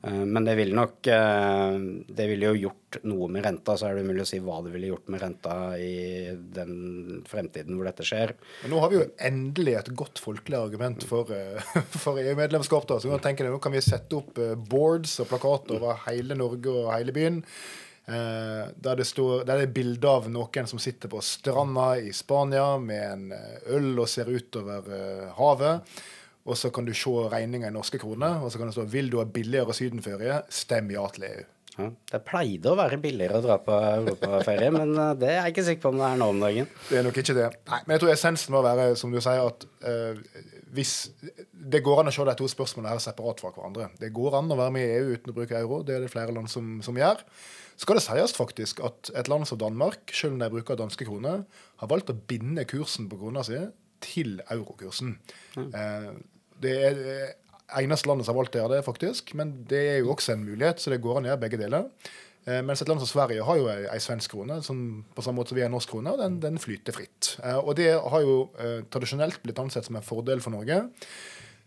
Eh, men det ville nok eh, Det ville jo gjort noe med renta. Så er det umulig å si hva det ville gjort med renta i den fremtiden hvor dette skjer. Men nå har vi jo endelig et godt folkelig argument for, eh, for EU-medlemskap. da, så Nå tenker jeg, nå kan vi sette opp boards og plakater over hele Norge og hele byen. Der det, står, der det er bilde av noen som sitter på stranda i Spania med en øl og ser utover havet og så kan du se regninga i norske kroner, og så kan det stå 'Vil du ha billigere sydenferie? Stem ja til EU'. Ja, det pleide å være billigere å dra på europaferie, men eh, det er jeg ikke sikker på om det er nå om dagen. Det er nok ikke det. Nei, men jeg tror essensen må være, som du sier, at uh, hvis Det går an å se de to spørsmålene her separat fra hverandre. Det går an å være med i EU uten å bruke euro. Det er det flere land som, som gjør. Skal det sies faktisk at et land som Danmark, selv om de bruker danske kroner, har valgt å binde kursen på krona si til eurokursen. Mm. Det er det eneste landet som har valgt å gjøre det, faktisk. Men det er jo også en mulighet, så det går an å gjøre begge deler. Eh, mens et land som Sverige har jo ei, ei svensk krone som på samme måte som vi har en norsk krone, og den, den, flyter fritt. Eh, og det har jo eh, tradisjonelt blitt ansett som en fordel for Norge.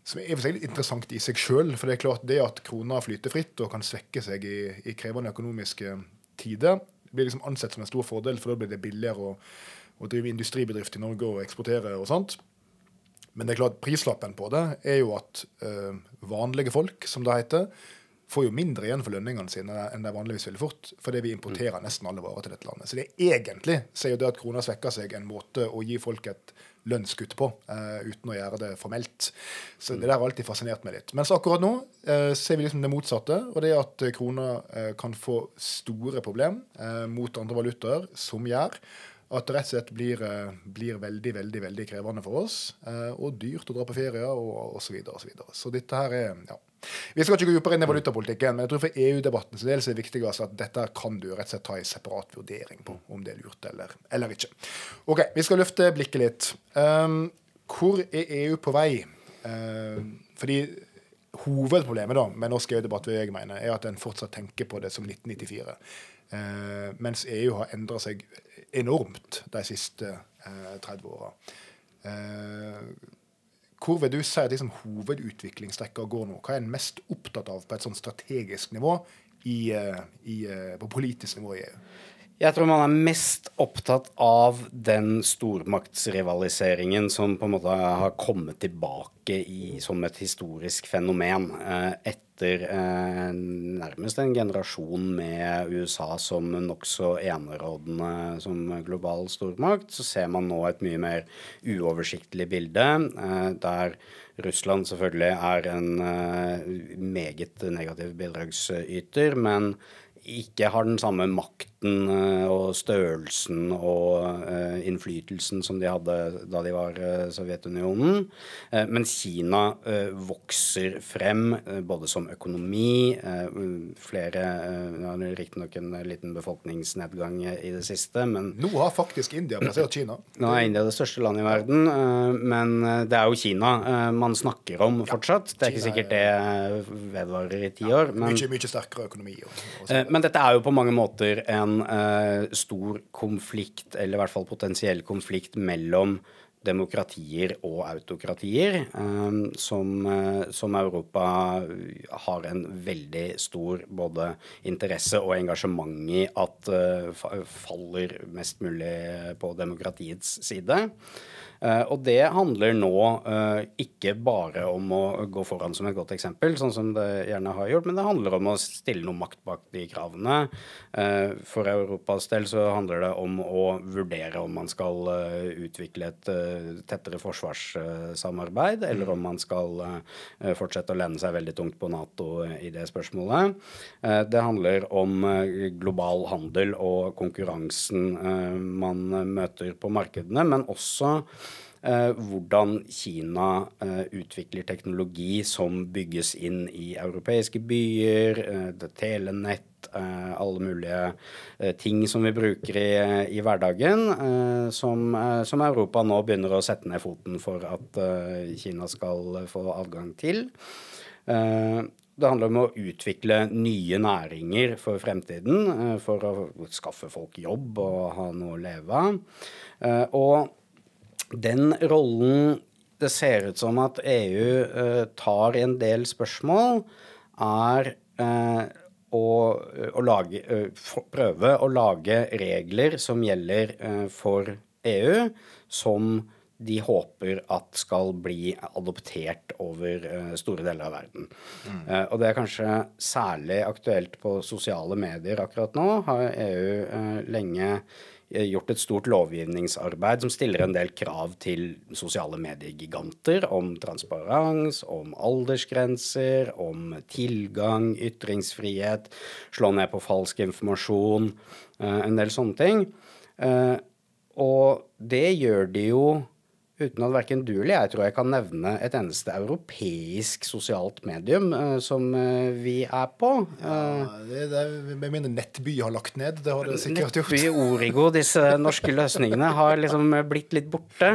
Som er for seg litt interessant i seg sjøl. For det er klart det at krona flyter fritt og kan svekke seg i, i krevende økonomiske tider, blir liksom ansett som en stor fordel, for da blir det billigere å, å drive industribedrift i Norge og eksportere og sånt. Men det er klart prislappen på det er jo at uh, vanlige folk, som det heter, får jo mindre igjen for lønningene sine enn de vanligvis ville fått, fordi vi importerer mm. nesten alle varer til dette landet. Så det er egentlig så er jo det at krona svekker seg, en måte å gi folk et lønnskutt på, uh, uten å gjøre det formelt. Så det der har alltid fascinert meg litt. Mens akkurat nå uh, ser vi liksom det motsatte, og det er at krona kan få store problem mot andre valutaer, som gjør at det rett og slett blir, eh, blir, veldig veldig, veldig krevende for oss. Eh, og dyrt å dra på ferie og osv. Så, videre, og så, videre. så dette her er ja. Vi skal ikke gå dypere inn i valutapolitikken, men jeg tror for EU-debatten så er det viktigste at dette kan du rett og slett ta en separat vurdering på om det er lurt eller, eller ikke. Ok, Vi skal løfte blikket litt. Um, hvor er EU på vei? Um, fordi Hovedproblemet da med norsk EU-debatt jeg mener, er at en fortsatt tenker på det som 1994. Uh, mens EU har endra seg enormt de siste eh, 30 åra. Eh, hvor vil du si at liksom, hovedutviklingstrekka går nå? Hva er en mest opptatt av på et sånn strategisk nivå i, eh, i, eh, på politisk nivå i EU? Jeg tror man er mest opptatt av den stormaktsrivaliseringen som på en måte har kommet tilbake i, som et historisk fenomen eh, etter eh, nærmest en generasjon med USA som nokså enerådende som global stormakt. Så ser man nå et mye mer uoversiktlig bilde, eh, der Russland selvfølgelig er en meget negativ bidragsyter, men ikke har den samme makten eh, og størrelsen og uh, innflytelsen som de hadde da de var uh, Sovjetunionen. Men Kina vokser frem både som økonomi Flere uh, Riktignok en liten befolkningsnedgang i det siste, men Nå har faktisk India plassert Kina. Nå er India det største landet i verden, men det er jo Kina man snakker om fortsatt. Det er ikke sikkert det vedvarer i ti år. Men... Mye, mye sterkere økonomi. Og, og men dette er jo på mange måter en uh, stor konflikt, eller i hvert fall potensiell konflikt, mellom demokratier og autokratier, eh, som, eh, som, Europa har en veldig stor både interesse og engasjement i at uh, faller mest mulig på demokratiets side. Eh, og det handler nå eh, ikke bare om å gå foran som et godt eksempel, sånn som det gjerne har gjort, men det handler om å stille noe makt bak de kravene. Eh, for Europas del så handler det om å vurdere om man skal utvikle et tettere forsvarssamarbeid, eller om man skal fortsette å lene seg veldig tungt på Nato i det spørsmålet. Det handler om global handel og konkurransen man møter på markedene, men også hvordan Kina eh, utvikler teknologi som bygges inn i europeiske byer, eh, telenett, alle mulige ting som vi bruker i, i hverdagen, som, som, Europa nå begynner å sette ned foten for at Kina skal få adgang til. Det handler om å utvikle nye næringer for fremtiden, for å skaffe folk jobb og ha noe å leve av. Og den rollen det ser ut som at EU uh, tar en del spørsmål, er uh, å, å lage, uh, prøve å lage regler som gjelder for EU, som de håper at skal bli adoptert over store deler av verden. Mm. og det er kanskje særlig aktuelt på sosiale medier akkurat nå. Har EU lenge Eh, gjort et stort lovgivningsarbeid som stiller en del krav til sosiale mediegiganter om transparens, om aldersgrenser, om tilgang, ytringsfrihet, slå ned på falsk informasjon, eh, en del sånne ting. Eh, og det gjør de jo uten at verken du eller jeg tror jeg kan nevne et eneste europeisk sosialt medium uh, som uh, vi er på. Uh, ja, det, det er, med mindre Nettby har lagt ned. Det har det sikkert gjort. Nettby, Origo, disse norske løsningene har liksom blitt litt borte.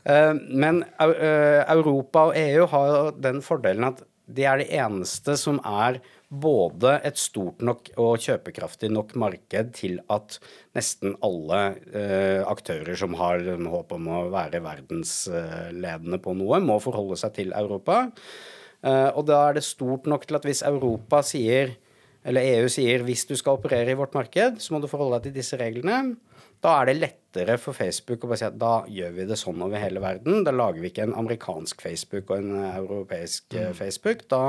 men Europa og EU har den fordelen at de er det eneste som er både et stort nok og kjøpekraftig nok marked til at nesten alle eh, aktører som har håp om å være verdensledende på noe, må forholde seg til Europa. Eh, og da er det stort nok til at hvis Europa sier, eller EU sier hvis du skal operere i vårt marked, så må du forholde deg til disse reglene. Da er det lettere for Facebook å bare si at da gjør vi det sånn over hele verden. Da lager vi ikke en amerikansk Facebook og en europeisk eh, mm. Facebook. Da,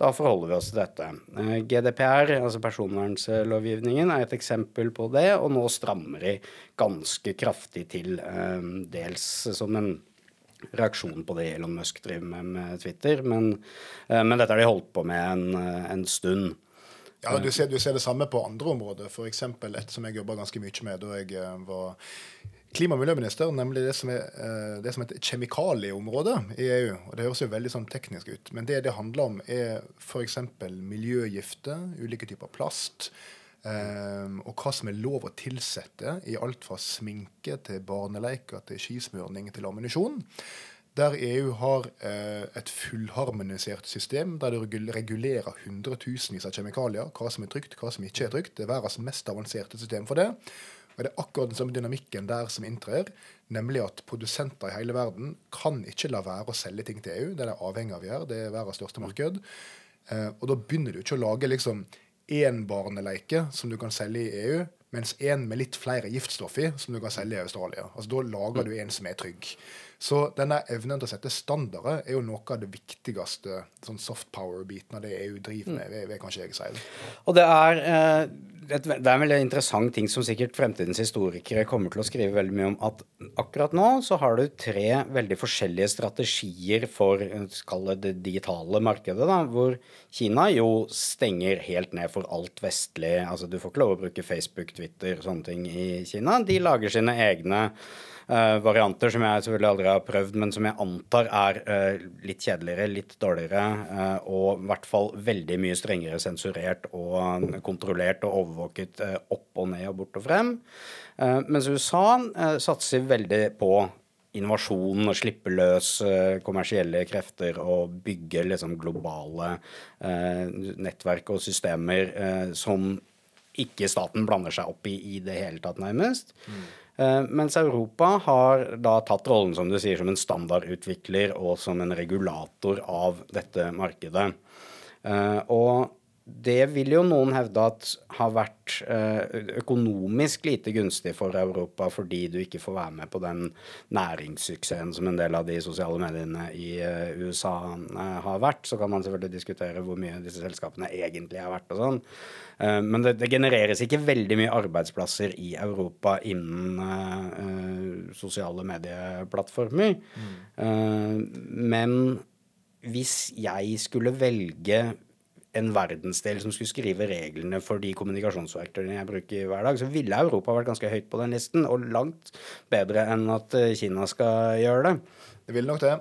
da, forholder vi oss til dette. Eh, GDPR, altså personvernlovgivningen, er et eksempel på det, og nå strammer de ganske kraftig til, eh, dels som en reaksjon på det Elon Musk driver med med Twitter, men, men dette har de holdt på med en, en stund. Ja, du ser, du ser, det samme på andre områder. F.eks. et som jeg jobba ganske mye med da jeg eh, var klima- og miljøminister, nemlig det som, er, eh, det som heter kjemikalieområdet i EU. Og Det høres jo veldig sånn teknisk ut, men det det handler om, er f.eks. miljøgifter, ulike typer plast. Um, og hva som er lov å tilsette i alt fra sminke til barneleker til skismørning til ammunisjon der EU har eh, et fullharmonisert system der det regulerer hundretusenvis av kjemikalier, hva som er trygt, hva som ikke er trygt. Det er verdens mest avanserte system for det. Og Det er akkurat den samme dynamikken der som inntrer, nemlig at produsenter i hele verden kan ikke la være å selge ting til EU. Det er det avhengig av å gjøre, det er verdens største marked. Eh, og da begynner du ikke å lage liksom én barneleike som du kan selge i EU, mens en med litt flere giftstoff i, som du kan selge i Australia. Altså Da lager du en som er trygg. Så denne evnen til å sette standarder er jo noe av det viktigste sånn soft power-biten av det EU driver med, vil, vil kanskje jeg si. Og det er, eh, det er en veldig interessant ting som sikkert fremtidens historikere kommer til å skrive veldig mye om, at akkurat nå så har du tre veldig forskjellige strategier for skal det digitale markedet, da, hvor Kina jo stenger helt ned for alt vestlig. Altså du får ikke lov å bruke Facebook, Twitter og sånne ting i Kina. De lager sine egne uh, varianter som jeg selvfølgelig aldri har prøvd, men som jeg antar er uh, litt kjedeligere, litt dårligere, uh, og i hvert fall veldig mye strengere sensurert og kontrollert og overvåket opp og ned og bort og frem. mens USA satser veldig på innovasjon og slippe løs kommersielle krefter og bygge liksom globale nettverk og systemer som ikke staten blander seg opp i i det hele tatt, nærmest. Mm. Uh, mens Europa har da tatt rollen som du sier, som en standardutvikler og som en regulator av dette markedet. Uh, og det vil jo noen hevde at har vært eh, økonomisk lite gunstig for Europa fordi du ikke får være med på den næringssuksessen som en del av de sosiale mediene i eh, USA eh, har vært. Så kan man selvfølgelig diskutere hvor mye disse selskapene egentlig har vært og sånn. Men det, det, genereres ikke veldig mye arbeidsplasser i Europa innen sosiale medieplattformer. Mm. Men hvis jeg skulle velge en verdensdel som skulle skrive reglene for de kommunikasjonsverktøyene jeg bruker hver dag, så ville Europa vært ganske høyt på den listen, og langt bedre enn at eh, Kina skal gjøre det. Det ville nok det.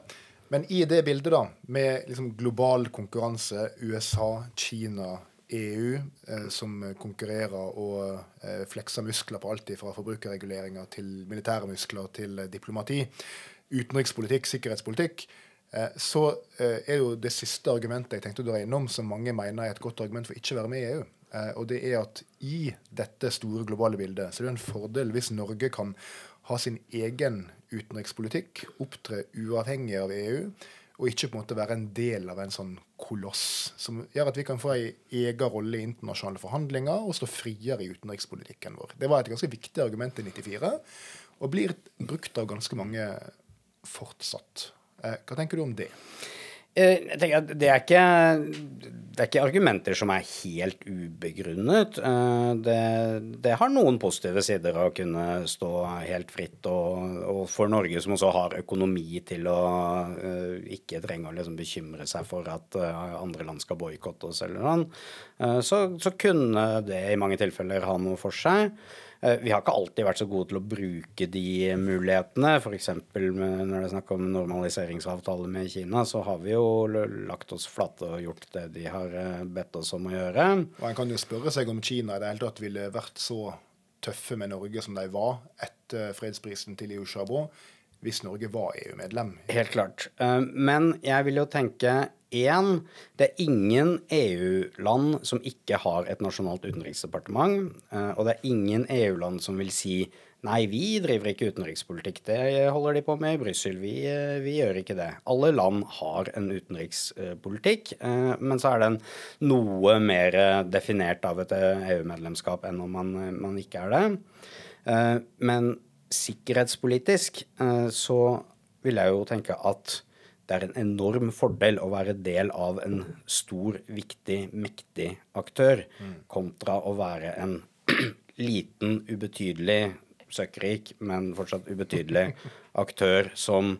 Men i det bildet, da, med liksom global konkurranse, USA, Kina, EU, eh, som konkurrerer og eh, flekser muskler på alt fra forbrukerreguleringer til militære muskler til diplomati, utenrikspolitikk, sikkerhetspolitikk, Eh, så eh, er jo det siste argumentet jeg tenkte å dra innom, som mange mener er et godt argument for ikke å være med i EU. Eh, og det er at i dette store globale bildet så er det en fordel hvis Norge kan ha sin egen utenrikspolitikk, opptre uavhengig av EU, og ikke på en måte være en del av en sånn koloss, som gjør at vi kan få ei egen rolle i internasjonale forhandlinger og stå friere i utenrikspolitikken vår. Det var et ganske viktig argument i 94, og blir brukt av ganske mange fortsatt. Eh, hva tenker du om det? Eh, jeg tenker at det er, ikke, det er ikke argumenter som er helt ubegrunnet. Eh, det, det, har noen positive sider å kunne stå helt fritt, og, og for Norge som også har økonomi til å ikke trenge å liksom bekymre seg for at andre land skal boikotte oss eller noe, så, så kunne det i mange tilfeller ha noe for seg. Eh, vi har ikke alltid vært så gode til å bruke de mulighetene. F.eks. når det er snakk om normaliseringsavtale med Kina, så har vi jo lagt oss flate og gjort det de har eh, bedt oss om å gjøre. Og En kan jo spørre seg om Kina i det hele tatt ville vært så tøffe med Norge som de var etter fredsprisen til Liu Xiaobo, hvis Norge var EU-medlem. Helt klart. Eh, men jeg vil jo tenke Én, det er ingen EU-land som ikke har et nasjonalt utenriksdepartement. Eh, og det er ingen EU-land som vil si nei, vi driver ikke utenrikspolitikk, det holder de på med i Brussel. Vi, eh, vi, gjør ikke det. Alle land har en utenrikspolitikk, men så er den noe mer definert av et EU-medlemskap enn om man, man, ikke er det. Men sikkerhetspolitisk så vil jeg jo tenke at det er en enorm fordel å være del av en stor, viktig, mektig aktør mm. kontra å være en liten, ubetydelig, søkkrik, men fortsatt ubetydelig aktør som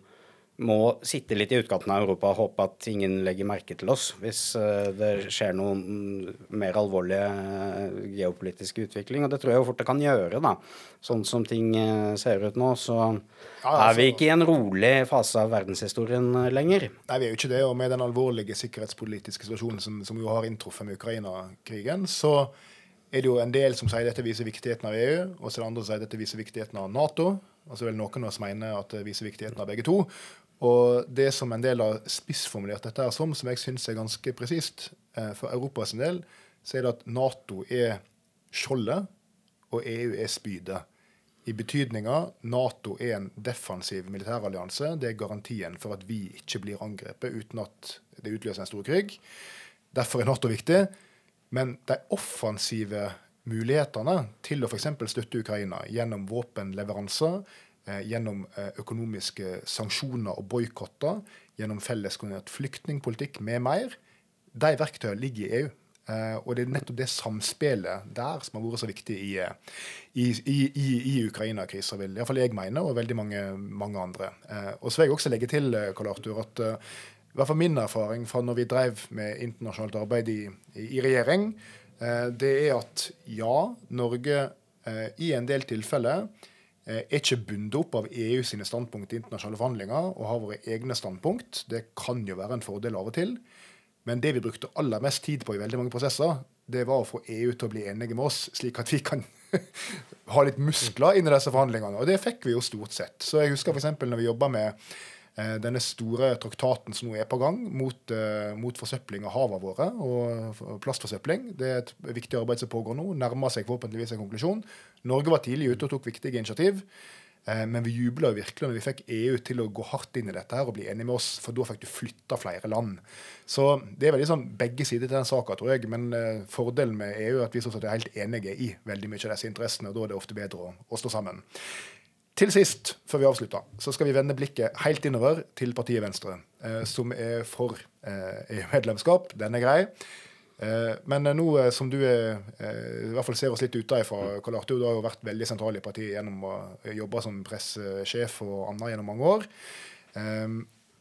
må sitte litt i utkanten av Europa og håpe at ingen legger merke til oss hvis uh, det skjer noen mer alvorlige uh, geopolitiske utvikling. Og det tror jeg jo fort det kan gjøre, da. Sånn som ting uh, ser ut nå, så ja, altså, er vi ikke i en rolig fase av verdenshistorien lenger. Nei, vi er jo ikke det. Og med den alvorlige sikkerhetspolitiske situasjonen som, som jo har inntruffet med Ukraina-krigen, så er det jo en del som sier dette viser viktigheten av EU, og så er det andre som sier dette viser viktigheten av Nato. Altså vel Noen av oss mener at det viser viktigheten av begge to. Og det som en del har spissformulert dette her som, som jeg syns er ganske presist eh, for Europas del, så er det at Nato er skjoldet, og EU er spydet. I betydninga Nato er en defensiv militærallianse. Det er garantien for at vi ikke blir angrepet uten at det utløser en stor krig. Derfor er Nato viktig. Men de offensive mulighetene til å f.eks. støtte Ukraina gjennom våpenleveranser, gjennom eh, økonomiske sanksjoner og boikotter, gjennom felleskoordinert flyktningpolitikk med mer, de verktøyene ligger i EU. Uh, og det er nettopp det samspillet der som har vært så viktig i, i, i, i Ukraina-krisa, vil iallfall jeg mene, og veldig mange, mange andre. Og så vil jeg også legge til Karl Arthur, at i hvert fall min erfaring fra når vi drev med internasjonalt arbeid i, regjering, det er at ja, Norge i en del tilfeller er ikke bundet opp av EU sine standpunkt i internasjonale forhandlinger og har våre egne standpunkt. Det kan jo være en fordel av og til. Men det vi brukte aller mest tid på i veldig mange prosesser, det var å få EU til å bli enige med oss, slik at vi kan ha litt muskler inn i disse forhandlingene. Og det fikk vi jo stort sett. Så jeg husker f.eks. når vi jobba med eh, denne store traktaten som nå er på gang mot, eh, mot forsøpling av havene våre og plastforsøpling. Det er et viktig arbeid som pågår nå. Nærmer seg forhåpentligvis en konklusjon. Norge var tidlig ute og tok viktige initiativ. Eh, men vi jubla virkelig når vi fikk EU til å gå hardt inn i dette her og bli enige med oss, for da fikk du flytta flere land. Så det er veldig sånn begge sider til den saka, tror jeg. Men fordelen med EU er at vi er helt enige i veldig mye av disse interessene, og da er det ofte bedre å, å stå sammen. Til sist, før vi avslutter, så skal vi vende blikket helt innover til partiet Venstre, eh, som er for uh, EU-medlemskap. Den er grei. Eh, men nå eh, som du er, eh, i hvert fall ser oss litt utenfra, Karl Arthur, du har jo vært veldig sentral i partiet gjennom å jobbe som pressesjef og annet gjennom mange år.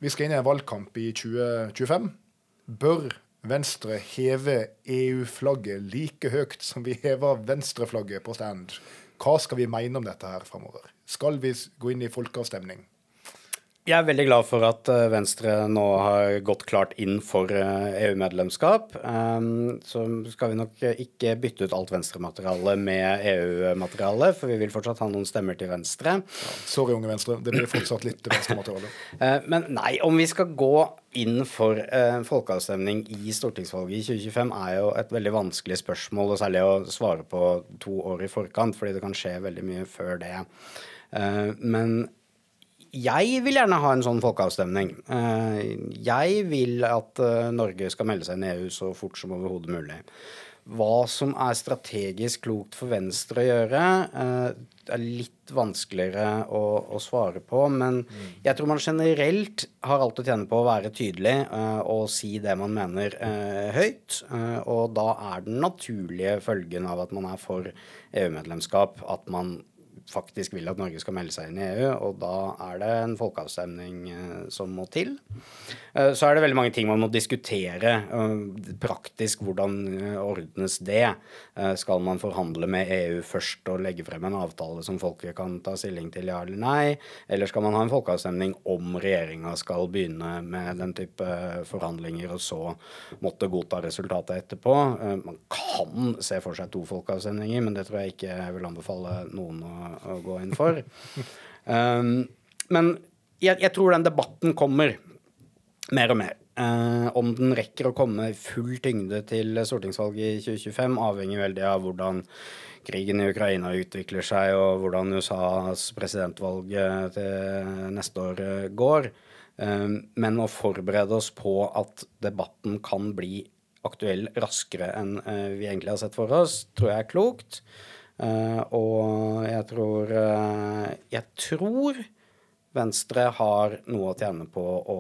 Vi skal inn i en valgkamp i 2025. Bør Venstre heve EU-flagget like høyt som vi hever venstreflagget på stand? Hva skal vi mene om dette her framover? Skal vi gå inn i folkeavstemning? Jeg er veldig glad for at eh, Venstre nå har gått klart inn for EU-medlemskap. Eh, e ehm, så skal vi nok ikke bytte ut alt Venstre-materiale med EU-materiale, for vi vil fortsatt ha noen stemmer til Venstre. Ja, sorry, unge Venstre. Det blir fortsatt litt Venstre-materiale. Eh, men nei, om vi skal gå inn for folkeavstemning i stortingsvalget i 2025, er jo et veldig vanskelig spørsmål, og særlig å svare på to år i forkant, fordi det kan skje veldig mye før det. Men jeg vil gjerne ha en sånn folkeavstemning. Eh, jeg vil at eh, Norge skal melde seg inn i EU så fort som overhodet mulig. Hva som er strategisk klokt for Venstre å gjøre, eh, er litt vanskeligere å, å svare på. Men jeg tror man generelt har alt å tjene på å være tydelig og si det man mener høyt. og da er den naturlige følgen av at man er for EU-medlemskap, at man faktisk vil at Norge skal melde seg inn i EU, og da er det en folkeavstemning eh, som må til. Eh, så er det veldig mange ting man må diskutere. Eh, praktisk, hvordan ordnes det? Skal man forhandle med EU først og legge frem en avtale som folket kan ta stilling til, ja eller nei? Eller skal man ha en folkeavstemning om regjeringa skal begynne med den type forhandlinger, og så måtte godta resultatet etterpå? Man kan se for seg to folkeavstemninger, men det tror jeg ikke jeg vil anbefale noen å å gå inn for. Um, men jeg, jeg, tror den debatten kommer mer og mer. Uh, om den rekker å komme i full tyngde til stortingsvalget i 2025, avhenger veldig av hvordan krigen i Ukraina utvikler seg, og hvordan USAs presidentvalg eh, til neste år eh, går. Um, men å forberede oss på at debatten kan bli aktuell raskere enn uh, vi egentlig har sett for oss, tror jeg er klokt. Uh, og jeg tror uh, Jeg tror Venstre har noe å tjene på å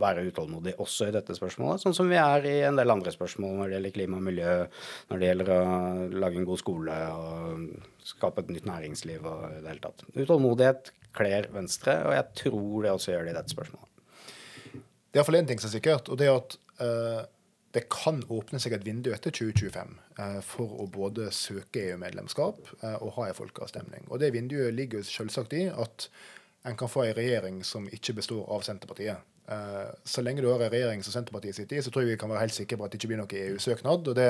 være utålmodig også i dette spørsmålet, sånn som vi er i en del andre spørsmål når det gjelder klima og miljø, når det gjelder å lage en god skole og skape et nytt næringsliv og i det hele tatt. Utålmodighet kler Venstre, og jeg tror det også gjør det i dette spørsmålet. Det er iallfall én ting som er sikkert, og det er at uh det kan åpne seg et vindu etter 2025 eh, for å både søke EU-medlemskap eh, og ha en folkeavstemning. Og Det vinduet ligger selvsagt i at en kan få en regjering som ikke består av Senterpartiet. Eh, så lenge du har en regjering som Senterpartiet sitter i, så tror jeg vi kan være helt sikre på at det ikke blir noe EU-søknad. og det,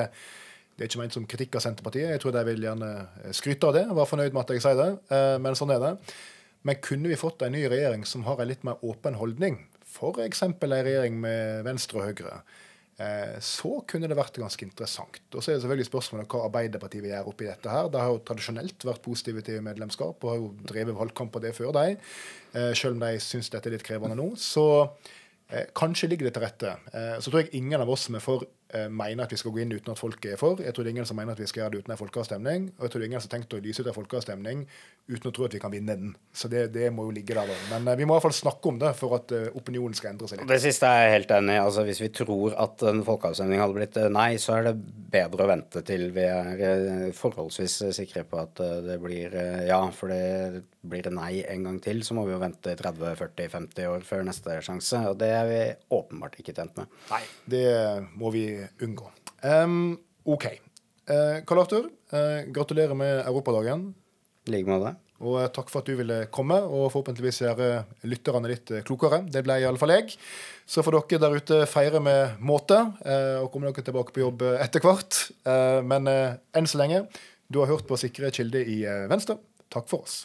det er ikke ment som kritikk av Senterpartiet. Jeg tror de vil gjerne skryte av det og være fornøyd med at jeg sier det, men sånn er det. Men kunne vi fått en ny regjering som har en litt mer åpen holdning, f.eks. en regjering med Venstre og Høyre, Eh, så kunne det vært ganske interessant. Og så er det selvfølgelig spørsmålet hva Arbeiderpartiet vil gjøre oppi dette. her. De har jo tradisjonelt vært positive til medlemskap og har jo drevet valgkamp på det før, de. Eh, selv om de syns dette er litt krevende nå. Så eh, kanskje ligger det til rette. Så tror jeg ingen av oss som er for eh, mener at vi skal gå inn uten at folk er for. Jeg tror det er ingen som mener at vi skal gjøre det uten en folkeavstemning. Og jeg tror det er ingen som har tenkt å lyse ut en folkeavstemning uten å tro at vi kan vinne den. Så det, det må jo ligge der, da. Men eh, vi må i hvert fall snakke om det for at eh, opinionen skal endre seg litt. Det siste er jeg helt enig i. Altså, hvis vi tror at en folkeavstemning hadde blitt eh, nei, så er det bedre å vente til vi er eh, forholdsvis eh, sikre på at eh, det blir eh, ja. For det blir det nei en gang til, så må vi jo vente 30-40-50 år før neste sjanse. Og det er vi åpenbart ikke tjent med. Nei, det må vi unngå. Um, OK. Eh, Karl Arthur, uh, gratulerer med Europadagen. I like måte. Og eh, takk for at du ville komme, og forhåpentligvis gjøre lytterne litt klokere. Det ble iallfall jeg. Så får dere der ute feire med måte, og komme dere tilbake på jobb etter hvert. Men enn så lenge, du har hørt på Sikre kilder i Venstre. Takk for oss.